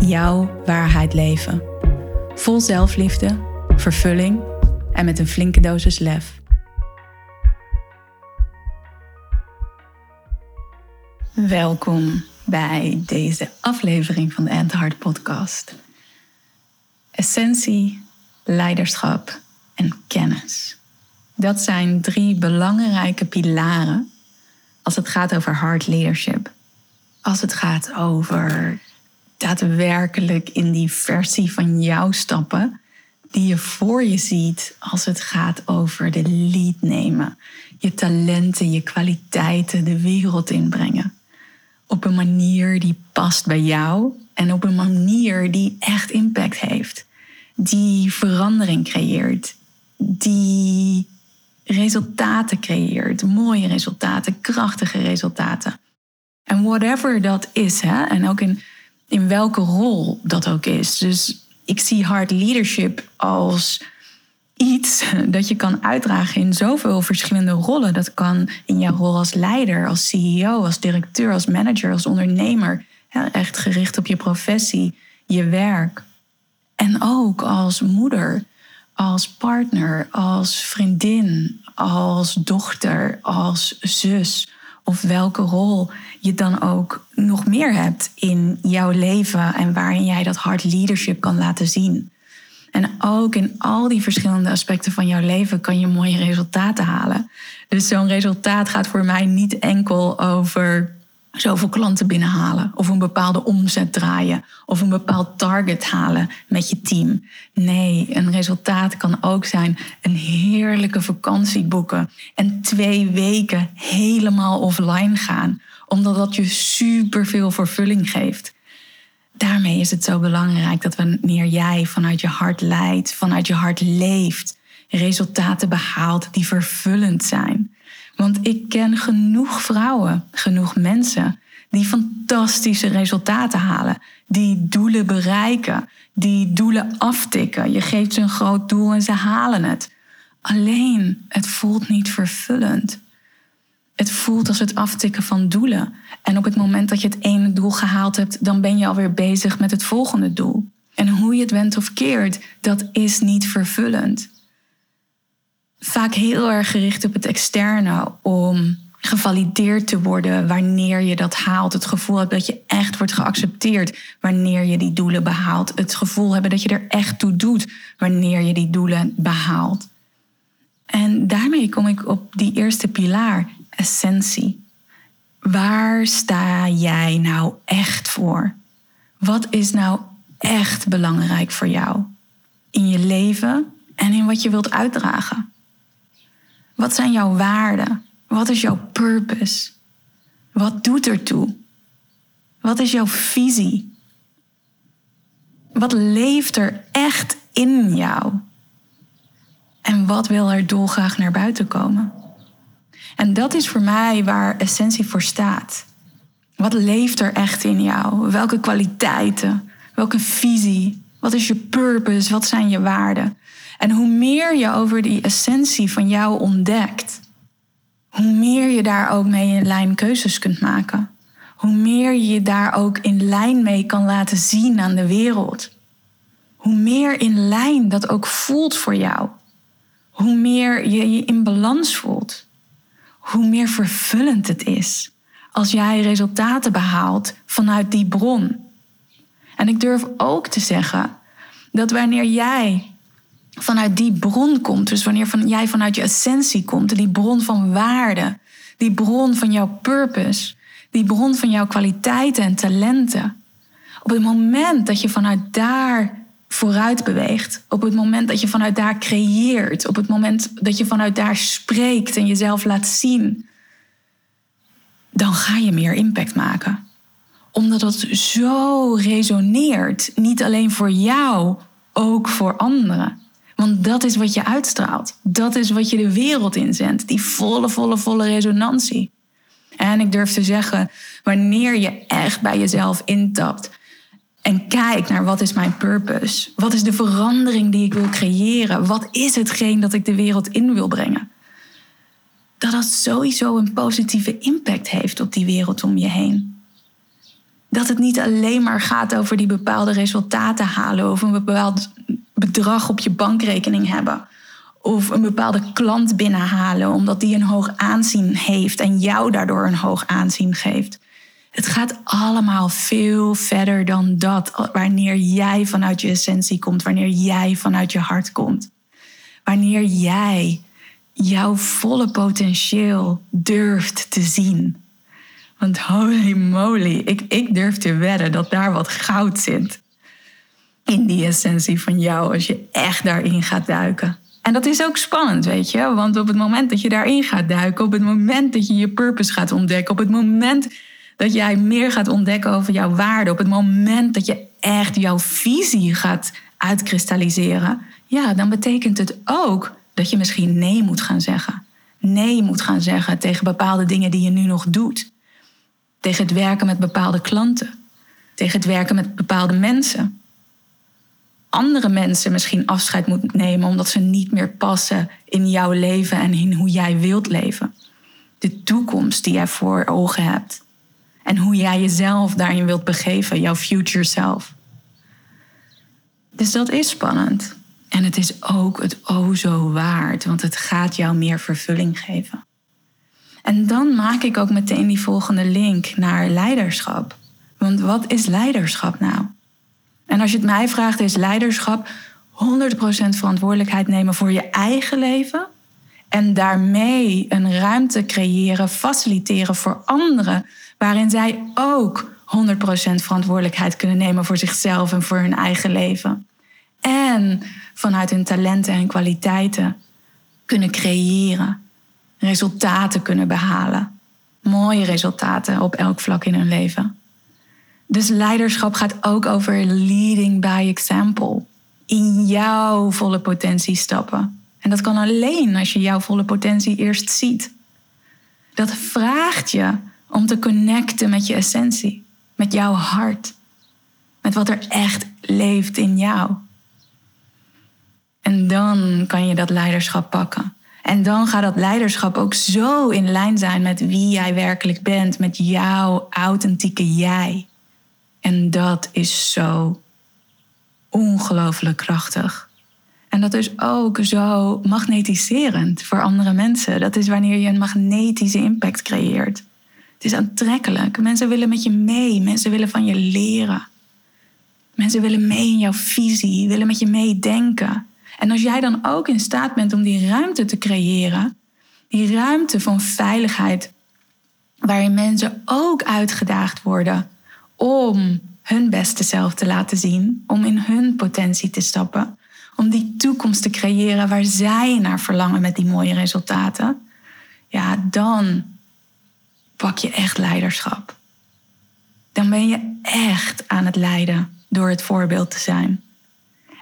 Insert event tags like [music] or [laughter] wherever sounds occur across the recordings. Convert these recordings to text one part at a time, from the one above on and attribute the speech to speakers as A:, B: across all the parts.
A: jouw waarheid leven. Vol zelfliefde, vervulling en met een flinke dosis lef. Welkom bij deze aflevering van de End Heart Podcast. Essentie, leiderschap en kennis. Dat zijn drie belangrijke pilaren als het gaat over hard leadership. Als het gaat over daadwerkelijk in die versie van jou stappen die je voor je ziet als het gaat over de lead nemen, je talenten, je kwaliteiten de wereld inbrengen. Op een manier die past bij jou en op een manier die echt impact heeft, die verandering creëert, die resultaten creëert, mooie resultaten, krachtige resultaten. En whatever dat is, hè, en ook in in welke rol dat ook is. Dus ik zie hard leadership als iets [laughs] dat je kan uitdragen in zoveel verschillende rollen. Dat kan in jouw rol als leider, als CEO, als directeur, als manager, als ondernemer. echt gericht op je professie, je werk. En ook als moeder, als partner, als vriendin, als dochter, als zus of welke rol je dan ook nog meer hebt in jouw leven en waarin jij dat hard leadership kan laten zien. En ook in al die verschillende aspecten van jouw leven kan je mooie resultaten halen. Dus zo'n resultaat gaat voor mij niet enkel over zoveel klanten binnenhalen of een bepaalde omzet draaien of een bepaald target halen met je team. Nee, een resultaat kan ook zijn een heerlijke vakantie boeken en twee weken helemaal offline gaan, omdat dat je superveel vervulling geeft. Daarmee is het zo belangrijk dat wanneer jij vanuit je hart leidt, vanuit je hart leeft, resultaten behaalt die vervullend zijn. Want ik ken genoeg vrouwen, genoeg mensen die fantastische resultaten halen, die doelen bereiken, die doelen aftikken. Je geeft ze een groot doel en ze halen het. Alleen, het voelt niet vervullend. Het voelt als het aftikken van doelen. En op het moment dat je het ene doel gehaald hebt, dan ben je alweer bezig met het volgende doel. En hoe je het went of keert, dat is niet vervullend vaak heel erg gericht op het externe om gevalideerd te worden wanneer je dat haalt. Het gevoel hebt dat je echt wordt geaccepteerd wanneer je die doelen behaalt. Het gevoel hebben dat je er echt toe doet wanneer je die doelen behaalt. En daarmee kom ik op die eerste pilaar, essentie. Waar sta jij nou echt voor? Wat is nou echt belangrijk voor jou in je leven en in wat je wilt uitdragen? Wat zijn jouw waarden? Wat is jouw purpose? Wat doet ertoe? Wat is jouw visie? Wat leeft er echt in jou? En wat wil er dolgraag naar buiten komen? En dat is voor mij waar essentie voor staat. Wat leeft er echt in jou? Welke kwaliteiten? Welke visie? Wat is je purpose? Wat zijn je waarden? En hoe meer je over die essentie van jou ontdekt, hoe meer je daar ook mee in lijn keuzes kunt maken. Hoe meer je je daar ook in lijn mee kan laten zien aan de wereld. Hoe meer in lijn dat ook voelt voor jou. Hoe meer je je in balans voelt. Hoe meer vervullend het is als jij resultaten behaalt vanuit die bron. En ik durf ook te zeggen dat wanneer jij vanuit die bron komt. Dus wanneer van, jij vanuit je essentie komt, die bron van waarde, die bron van jouw purpose, die bron van jouw kwaliteiten en talenten. Op het moment dat je vanuit daar vooruit beweegt, op het moment dat je vanuit daar creëert, op het moment dat je vanuit daar spreekt en jezelf laat zien, dan ga je meer impact maken Omdat het zo resoneert. Niet alleen voor jou, ook voor anderen. Want dat is wat je uitstraalt. Dat is wat je de wereld inzendt. Die volle, volle, volle resonantie. En ik durf te zeggen, wanneer je echt bij jezelf intapt en kijkt naar wat is mijn purpose? Wat is de verandering die ik wil creëren? Wat is hetgeen dat ik de wereld in wil brengen? Dat dat sowieso een positieve impact heeft op die wereld om je heen. Dat het niet alleen maar gaat over die bepaalde resultaten halen of een bepaald bedrag op je bankrekening hebben. Of een bepaalde klant binnenhalen omdat die een hoog aanzien heeft en jou daardoor een hoog aanzien geeft. Het gaat allemaal veel verder dan dat wanneer jij vanuit je essentie komt, wanneer jij vanuit je hart komt. Wanneer jij jouw volle potentieel durft te zien. Want holy moly, ik, ik durf te wedden dat daar wat goud zit. In die essentie van jou, als je echt daarin gaat duiken. En dat is ook spannend, weet je. Want op het moment dat je daarin gaat duiken, op het moment dat je je purpose gaat ontdekken, op het moment dat jij meer gaat ontdekken over jouw waarde, op het moment dat je echt jouw visie gaat uitkristalliseren, ja, dan betekent het ook dat je misschien nee moet gaan zeggen. Nee moet gaan zeggen tegen bepaalde dingen die je nu nog doet. Tegen het werken met bepaalde klanten. Tegen het werken met bepaalde mensen. Andere mensen misschien afscheid moet nemen omdat ze niet meer passen in jouw leven en in hoe jij wilt leven. De toekomst die jij voor ogen hebt. En hoe jij jezelf daarin wilt begeven, jouw future self. Dus dat is spannend. En het is ook het o zo waard, want het gaat jou meer vervulling geven. En dan maak ik ook meteen die volgende link naar leiderschap. Want wat is leiderschap nou? En als je het mij vraagt, is leiderschap 100% verantwoordelijkheid nemen voor je eigen leven. En daarmee een ruimte creëren, faciliteren voor anderen, waarin zij ook 100% verantwoordelijkheid kunnen nemen voor zichzelf en voor hun eigen leven. En vanuit hun talenten en kwaliteiten kunnen creëren, resultaten kunnen behalen. Mooie resultaten op elk vlak in hun leven. Dus leiderschap gaat ook over leading by example. In jouw volle potentie stappen. En dat kan alleen als je jouw volle potentie eerst ziet. Dat vraagt je om te connecten met je essentie, met jouw hart, met wat er echt leeft in jou. En dan kan je dat leiderschap pakken. En dan gaat dat leiderschap ook zo in lijn zijn met wie jij werkelijk bent, met jouw authentieke jij. En dat is zo ongelooflijk krachtig. En dat is ook zo magnetiserend voor andere mensen. Dat is wanneer je een magnetische impact creëert. Het is aantrekkelijk. Mensen willen met je mee. Mensen willen van je leren. Mensen willen mee in jouw visie, willen met je meedenken. En als jij dan ook in staat bent om die ruimte te creëren, die ruimte van veiligheid, waarin mensen ook uitgedaagd worden om hun beste zelf te laten zien, om in hun potentie te stappen, om die toekomst te creëren waar zij naar verlangen met die mooie resultaten, ja, dan pak je echt leiderschap. Dan ben je echt aan het leiden door het voorbeeld te zijn.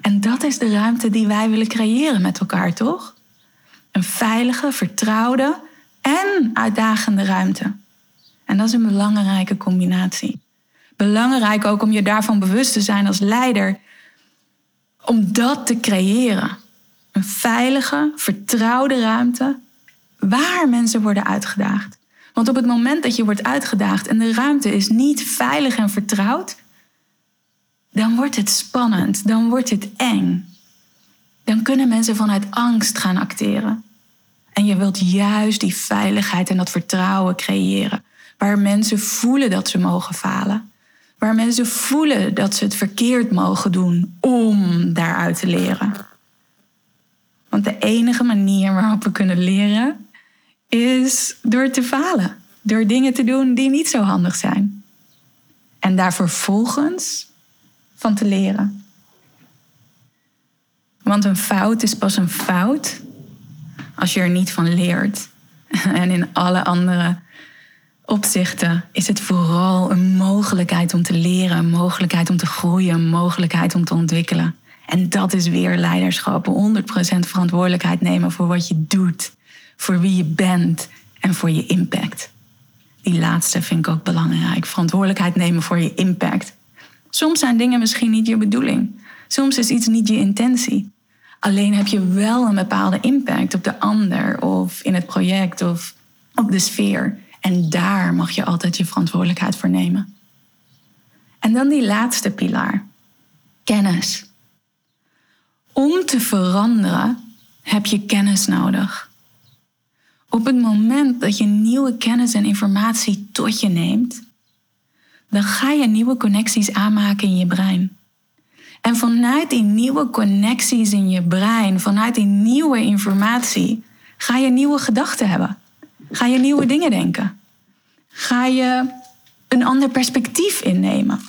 A: En dat is de ruimte die wij willen creëren met elkaar, toch? Een veilige, vertrouwde en uitdagende ruimte. En dat is een belangrijke combinatie. Belangrijk ook om je daarvan bewust te zijn als leider, om dat te creëren. Een veilige, vertrouwde ruimte waar mensen worden uitgedaagd. Want op het moment dat je wordt uitgedaagd en de ruimte is niet veilig en vertrouwd, dan wordt het spannend, dan wordt het eng. Dan kunnen mensen vanuit angst gaan acteren. En je wilt juist die veiligheid en dat vertrouwen creëren, waar mensen voelen dat ze mogen falen. Waar mensen voelen dat ze het verkeerd mogen doen om daaruit te leren. Want de enige manier waarop we kunnen leren is door te falen. Door dingen te doen die niet zo handig zijn. En daar vervolgens van te leren. Want een fout is pas een fout als je er niet van leert. [laughs] En in alle andere opzichten is het vooral een mogelijkheid om te leren, een mogelijkheid om te groeien, een mogelijkheid om te ontwikkelen. En dat is weer leiderschap. 100% verantwoordelijkheid nemen voor wat je doet, voor wie je bent en voor je impact. Die laatste vind ik ook belangrijk. Verantwoordelijkheid nemen voor je impact. Soms zijn dingen misschien niet je bedoeling. Soms is iets niet je intentie. Alleen heb je wel een bepaalde impact op de ander of in het project of op de sfeer. En daar mag je altijd je verantwoordelijkheid voor nemen. En dan die laatste pilaar. Kennis. Om te veranderen heb je kennis nodig. Op het moment dat je nieuwe kennis en informatie tot je neemt, dan ga je nieuwe connecties aanmaken in je brein. En vanuit die nieuwe connecties in je brein, vanuit die nieuwe informatie, ga je nieuwe gedachten hebben. Ga je nieuwe dingen denken. Ga je een ander perspectief innemen.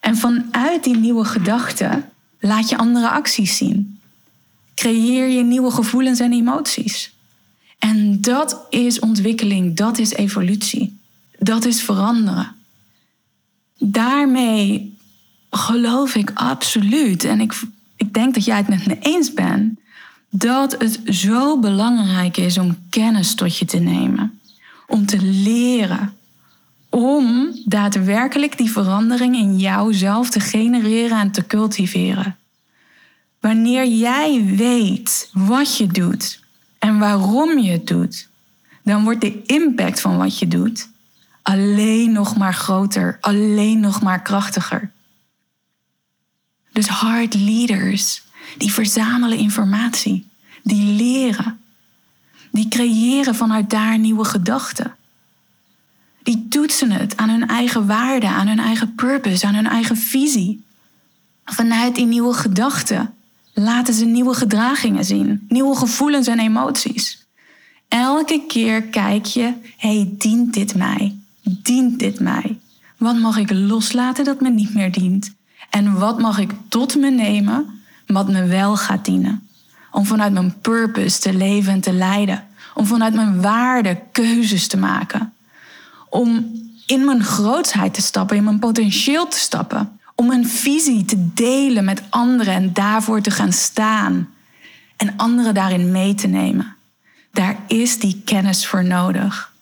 A: En vanuit die nieuwe gedachten laat je andere acties zien. Creëer je nieuwe gevoelens en emoties. En dat is ontwikkeling, dat is evolutie. Dat is veranderen. Daarmee geloof ik absoluut, en ik, ik denk dat jij het met me eens bent, dat het zo belangrijk is om kennis tot je te nemen. Om te leren. Om daadwerkelijk die verandering in jouzelf te genereren en te cultiveren. Wanneer jij weet wat je doet en waarom je het doet, dan wordt de impact van wat je doet alleen nog maar groter, alleen nog maar krachtiger. Dus hard leaders, die verzamelen informatie, die leren, die creëren vanuit daar nieuwe gedachten. Die toetsen het aan hun eigen waarde, aan hun eigen purpose, aan hun eigen visie. Vanuit die nieuwe gedachten laten ze nieuwe gedragingen zien, nieuwe gevoelens en emoties. Elke keer kijk je, hey, dient dit mij? Dient dit mij? Wat mag ik loslaten dat me niet meer dient? En wat mag ik tot me nemen wat me wel gaat dienen? Om vanuit mijn purpose te leven en te leiden. Om vanuit mijn waarde keuzes te maken. Om in mijn grootsheid te stappen, in mijn potentieel te stappen. Om een visie te delen met anderen en daarvoor te gaan staan. En anderen daarin mee te nemen. Daar is die kennis voor nodig.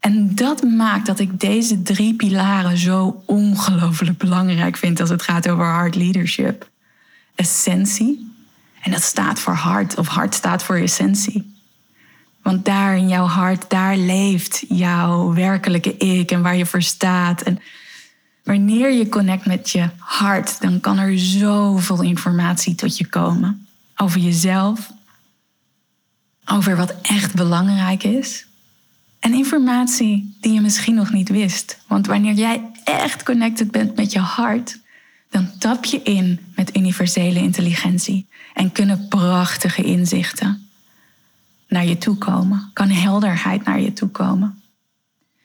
A: En dat maakt dat ik deze drie pilaren zo ongelooflijk belangrijk vind als het gaat over hard leadership. Essentie. En dat staat voor hart, of hart staat voor essentie. Want daar in jouw hart, daar leeft jouw werkelijke ik en waar je voor staat. En wanneer je connect met je hart, dan kan er zoveel informatie tot je komen. Over jezelf, over wat echt belangrijk is. En informatie die je misschien nog niet wist. Want wanneer jij echt connected bent met je hart, dan tap je in met universele intelligentie en kunnen prachtige inzichten naar je toe komen. Kan helderheid naar je toe komen.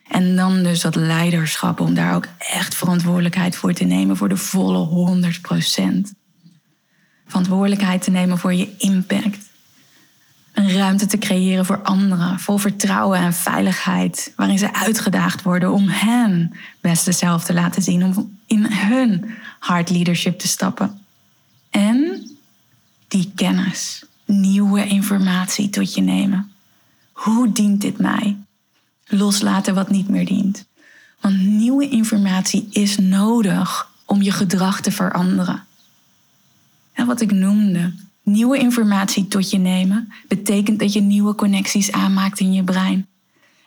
A: En dan dus dat leiderschap om daar ook echt verantwoordelijkheid voor te nemen voor de volle 100%. Verantwoordelijkheid te nemen voor je impact een ruimte te creëren voor anderen, vol vertrouwen en veiligheid, waarin ze uitgedaagd worden om hen beste zelf te laten zien, om in hun hard leadership te stappen. En die kennis, nieuwe informatie tot je nemen. Hoe dient dit mij? Loslaten wat niet meer dient. Want nieuwe informatie is nodig om je gedrag te veranderen. En wat ik noemde, nieuwe informatie tot je nemen, betekent dat je nieuwe connecties aanmaakt in je brein.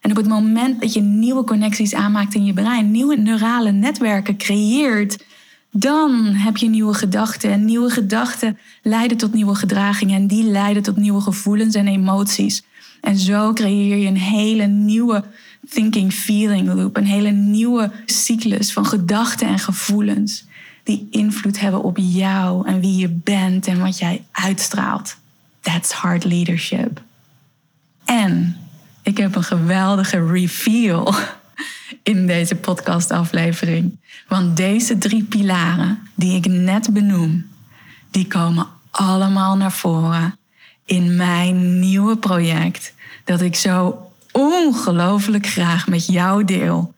A: En op het moment dat je nieuwe connecties aanmaakt in je brein, nieuwe neurale netwerken creëert, dan heb je nieuwe gedachten. En nieuwe gedachten leiden tot nieuwe gedragingen. En die leiden tot nieuwe gevoelens en emoties. En zo creëer je een hele nieuwe thinking feeling loop. Een hele nieuwe cyclus van gedachten en gevoelens die invloed hebben op jou en wie je bent en wat jij uitstraalt. That's hard leadership. En ik heb een geweldige reveal [laughs] in deze podcastaflevering. Want deze drie pilaren die ik net benoem, die komen allemaal naar voren in mijn nieuwe project dat ik zo ongelooflijk graag met jou deel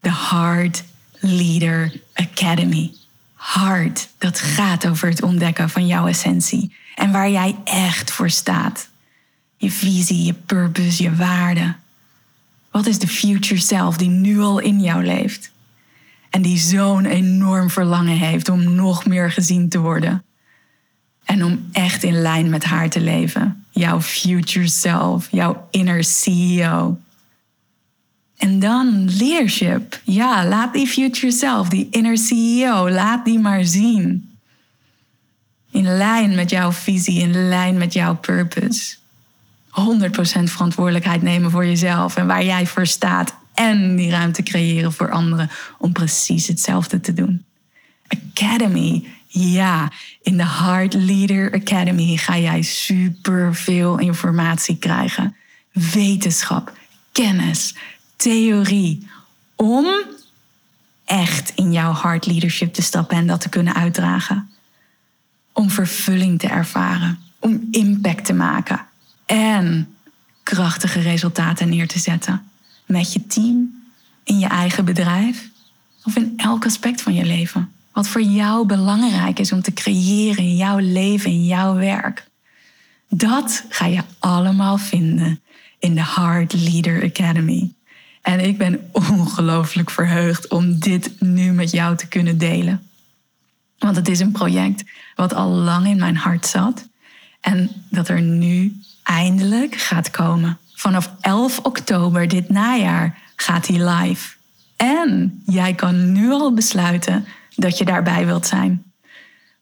A: de Heart Leader Academy. Heart, dat gaat over het ontdekken van jouw essentie en waar jij echt voor staat. Je visie, je purpose, je waarde. Wat is de future self die nu al in jou leeft? En die zo'n enorm verlangen heeft om nog meer gezien te worden. En om echt in lijn met haar te leven. Jouw future self, jouw inner CEO. En dan leadership. Ja, laat die future self, die inner CEO, laat die maar zien. In lijn met jouw visie, in lijn met jouw purpose. 100% verantwoordelijkheid nemen voor jezelf en waar jij voor staat. En die ruimte creëren voor anderen om precies hetzelfde te doen. Academy. Ja, in de Heart Leader Academy ga jij super veel informatie krijgen. Wetenschap, kennis, theorie. Om echt in jouw heart leadership te stappen en dat te kunnen uitdragen. Om vervulling te ervaren. Om impact te maken en krachtige resultaten neer te zetten. Met je team, in je eigen bedrijf of in elk aspect van je leven. Wat voor jou belangrijk is om te creëren in jouw leven, in jouw werk. Dat ga je allemaal vinden in de Heart Leader Academy. En ik ben ongelooflijk verheugd om dit nu met jou te kunnen delen. Want het is een project wat al lang in mijn hart zat. En dat er nu eindelijk gaat komen. Vanaf 11 oktober dit najaar gaat hij live. En jij kan nu al besluiten dat je daarbij wilt zijn.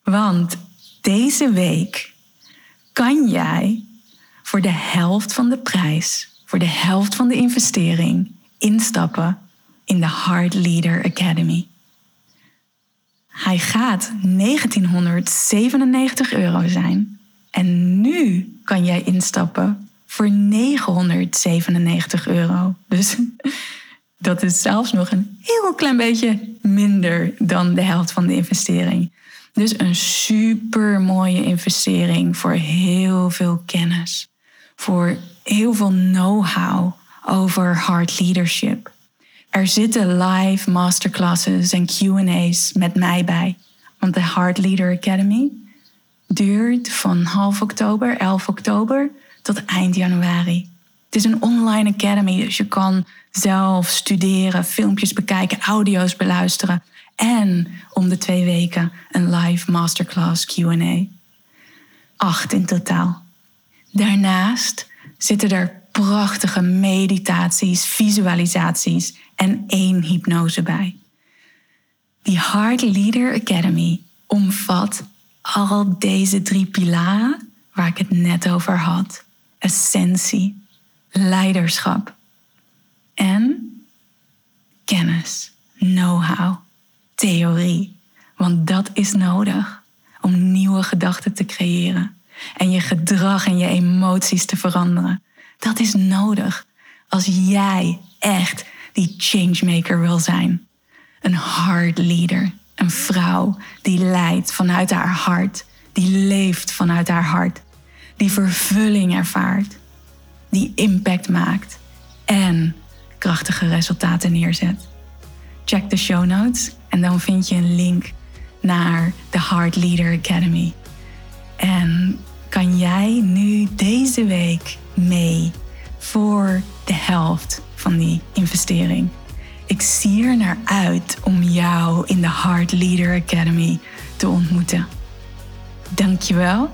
A: Want deze week kan jij voor de helft van de prijs, voor de helft van de investering, instappen in de Heart Leader Academy. Hij gaat 1997 euro zijn. En nu kan jij instappen voor 997 euro. Dus [laughs] dat is zelfs nog een heel klein beetje minder dan de helft van de investering. Dus een super mooie investering voor heel veel kennis, voor heel veel know-how over hard leadership. Er zitten live masterclasses en QA's met mij bij. Want de Hard Leader Academy duurt van half oktober, 11 oktober, tot eind januari. Het is een online academy, dus je kan zelf studeren, filmpjes bekijken, audio's beluisteren en om de twee weken een live masterclass QA. Acht in totaal. Daarnaast zitten er prachtige meditaties, visualisaties en één hypnose bij. Die Heart Leader Academy omvat al deze drie pilaren waar ik het net over had: essentie, leiderschap en kennis, know-how, theorie. Want dat is nodig om nieuwe gedachten te creëren en je gedrag en je emoties te veranderen. Dat is nodig als jij echt die changemaker wil zijn. Een hard leader, een vrouw die leidt vanuit haar hart, die leeft vanuit haar hart, die vervulling ervaart, die impact maakt en krachtige resultaten neerzet. Check de show notes en dan vind je een link naar de Hard Leader Academy. En kan jij nu deze week mee voor de helft van die investering? Ik zie er naar uit om jou in de Hard Leader Academy te ontmoeten. Dankjewel.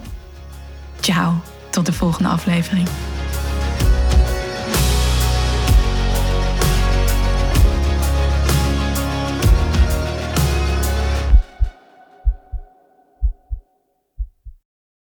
A: Ciao, tot de volgende aflevering.